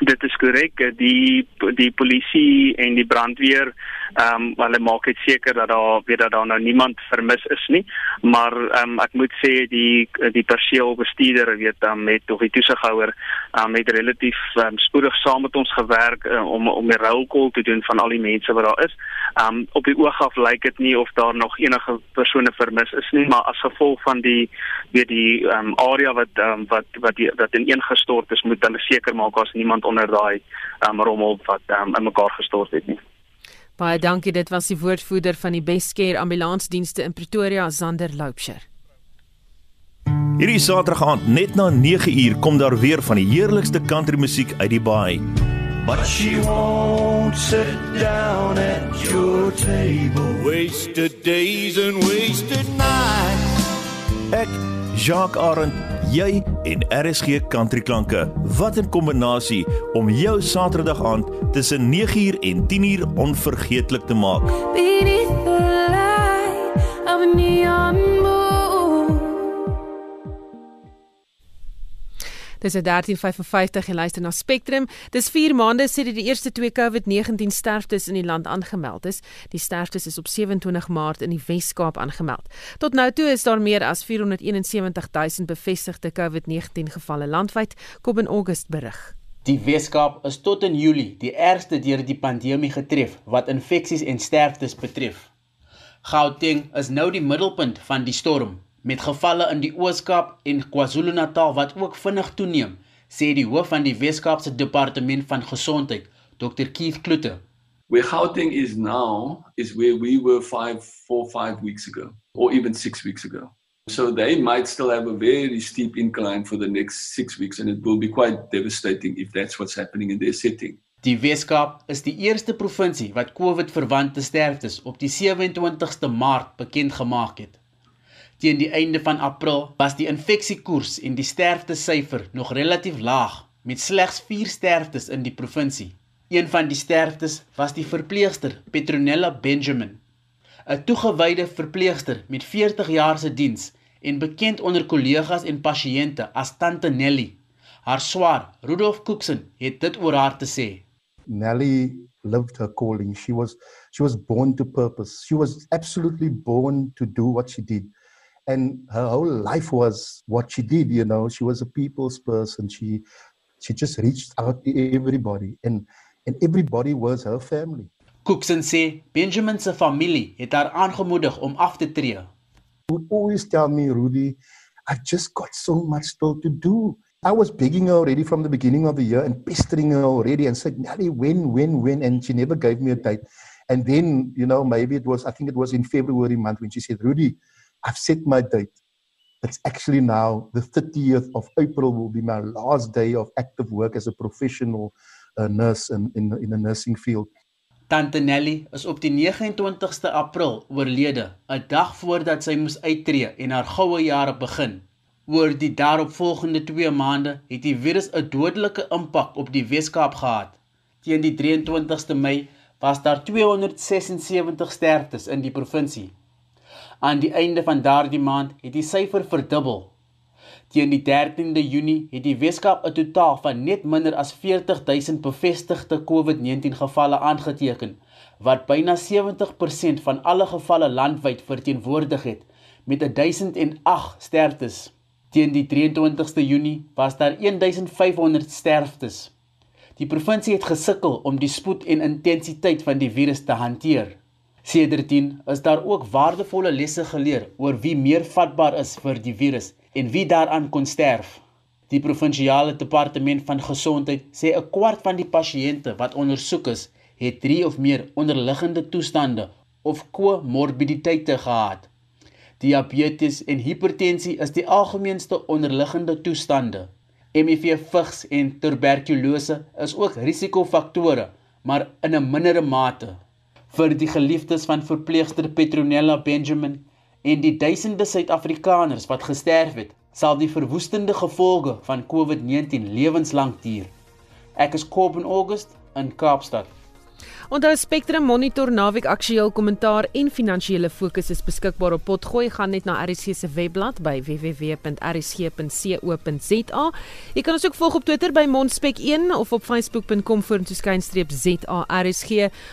Dit is korrek. Die die polisie en die brandweer ehm um, hulle maak dit seker dat daar weet dat daar nou niemand vermis is nie, maar ehm um, ek moet sê die die perseelbestuurder weet dan um, met of die toesighouer ehm um, het relatief um, spoedig saam met ons gewerk uh, om om die roll call te doen van al die mense wat daar is. Ehm um, op die oog af lyk dit nie of daar nog enige persone vermis is nie, maar as gevolg van die weet die ehm um, area wat um, wat wat die, wat ineengestort is, moet hulle seker maak as niemand onder daai um, rommel wat um, in mekaar gestort het nie. Baie dankie. Dit was die woordvoerder van die Bestcare Ambulansdienste in Pretoria, Zander Loupsher. Hierdie Saterdag aand net na 9uur kom daar weer van die heerlikste country musiek uit die baai. But she won't sit down at your table. Wasted days and wasted nights. Ek Jacques Arend, jy en RSG Country Klanke. Wat 'n kombinasie om jou Saterdag aand tussen 9uur en 10uur onvergeetlik te maak. Beneath the light of neon Dis 1355 en luister na Spectrum. Dis 4 maande sedit die eerste twee COVID-19 sterftes in die land aangemeld is. Die sterftes is op 27 Maart in die Wes-Kaap aangemeld. Tot nou toe is daar meer as 471000 bevestigde COVID-19 gevalle landwyd, kom in Augustus berig. Die Wes-Kaap is tot in Julie die ergste deur die pandemie getref wat infeksies en sterftes betref. Gauteng is nou die middelpunt van die storm met gevalle in die Oos-Kaap en KwaZulu-Natal wat ook vinnig toeneem, sê die hoof van die Wes-Kaapse Departement van Gesondheid, Dr Keith Kloete. Where Gauteng is now is where we were five, four, five weeks ago, or even six weeks ago. So they might still have a very steep incline for the next six weeks, and it will be quite devastating if that's what's happening in their setting. Die Weskaap is die eerste provinsie wat COVID-verwante sterftes op die 27ste Maart bekend gemaak het. Teen die einde van April was die infeksiekoers en die sterftesyfer nog relatief laag met slegs 4 sterftes in die provinsie. Een van die sterftes was die verpleegster Petronella Benjamin, 'n toegewyde verpleegster met 40 jaar se diens en bekend onder kollegas en pasiënte as Tante Nelly. Haar swaar, Rudolf Cookson, het dit oor haar te sê. Nelly lived her calling. She was she was born to purpose. She was absolutely born to do what she did. And her whole life was what she did you know. She was a people's person. She she just reached out to everybody and and everybody was her family. Cookson sê Benjamin se familie het haar aangemoedig om af te tree. Would always tell me Rudy I've just got so much still to do. I was begging her already from the beginning of the year and pestering her already and said Nelly when when when? And she never gave me a date. And then you know maybe it was I think it was in February month when she said Rudy I've set my date. It's actually now the 30th of April will be my last day of active work as a professional uh, nurse in in in the nursing field. Tante Nelly is op die 29ste April oorlede, 'n dag voordat sy moes uittreë en haar goue jare begin. Oor die daaropvolgende 2 maande het die virus 'n dodelike impak op die Weskaap gehad. Teen die 23ste Mei was daar 276 sterftes in die provinsie. Aan die einde van daardie maand het die syfer verdubbel. Teen die 13de Junie het die Weskaap 'n totaal van net minder as 40000 bevestigde COVID-19 gevalle aangeteken, wat byna 70% van alle gevalle landwyd verteenwoordig het met 1008 sterftes. Teen die 23ste Junie was daar 1500 sterftes. Die provinsie het gesukkel om die spoed en intensiteit van die virus te hanteer. Sedertdien is daar ook waardevolle lesse geleer oor wie meer vatbaar is vir die virus en wie daaraan kon sterf. Die provinsiale departement van gesondheid sê 'n kwart van die pasiënte wat ondersoek is, het 3 of meer onderliggende toestande of komorbiditeite gehad. Diabetes en hipertensie is die algemeenste onderliggende toestande. HIV, vigs en tuberkulose is ook risikofaktore, maar in 'n mindere mate. Vir die geliefdes van verpleegster Petronella Benjamin en die duisende Suid-Afrikaners wat gesterf het, sal die verwoestende gevolge van COVID-19 lewenslank duur. Ek is Corbin August in Kaapstad. Onthou Spectrum Monitor naweek aktueel kommentaar en finansiële fokus is beskikbaar op Potgooi gaan net na RSG se webblad by www.rsg.co.za. Jy kan ons ook volg op Twitter by Monspek1 of op facebook.com vorentoe skynstreep ZARSG.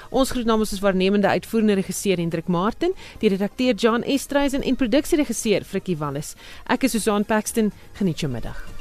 Ons groet namens ons waarnemende uitvoerende regisseur Hendrik Martin, die redakteur John Estreisen en produksieregisseur Frikkie Wallis. Ek is Susan Paxton. Geniet jou middag.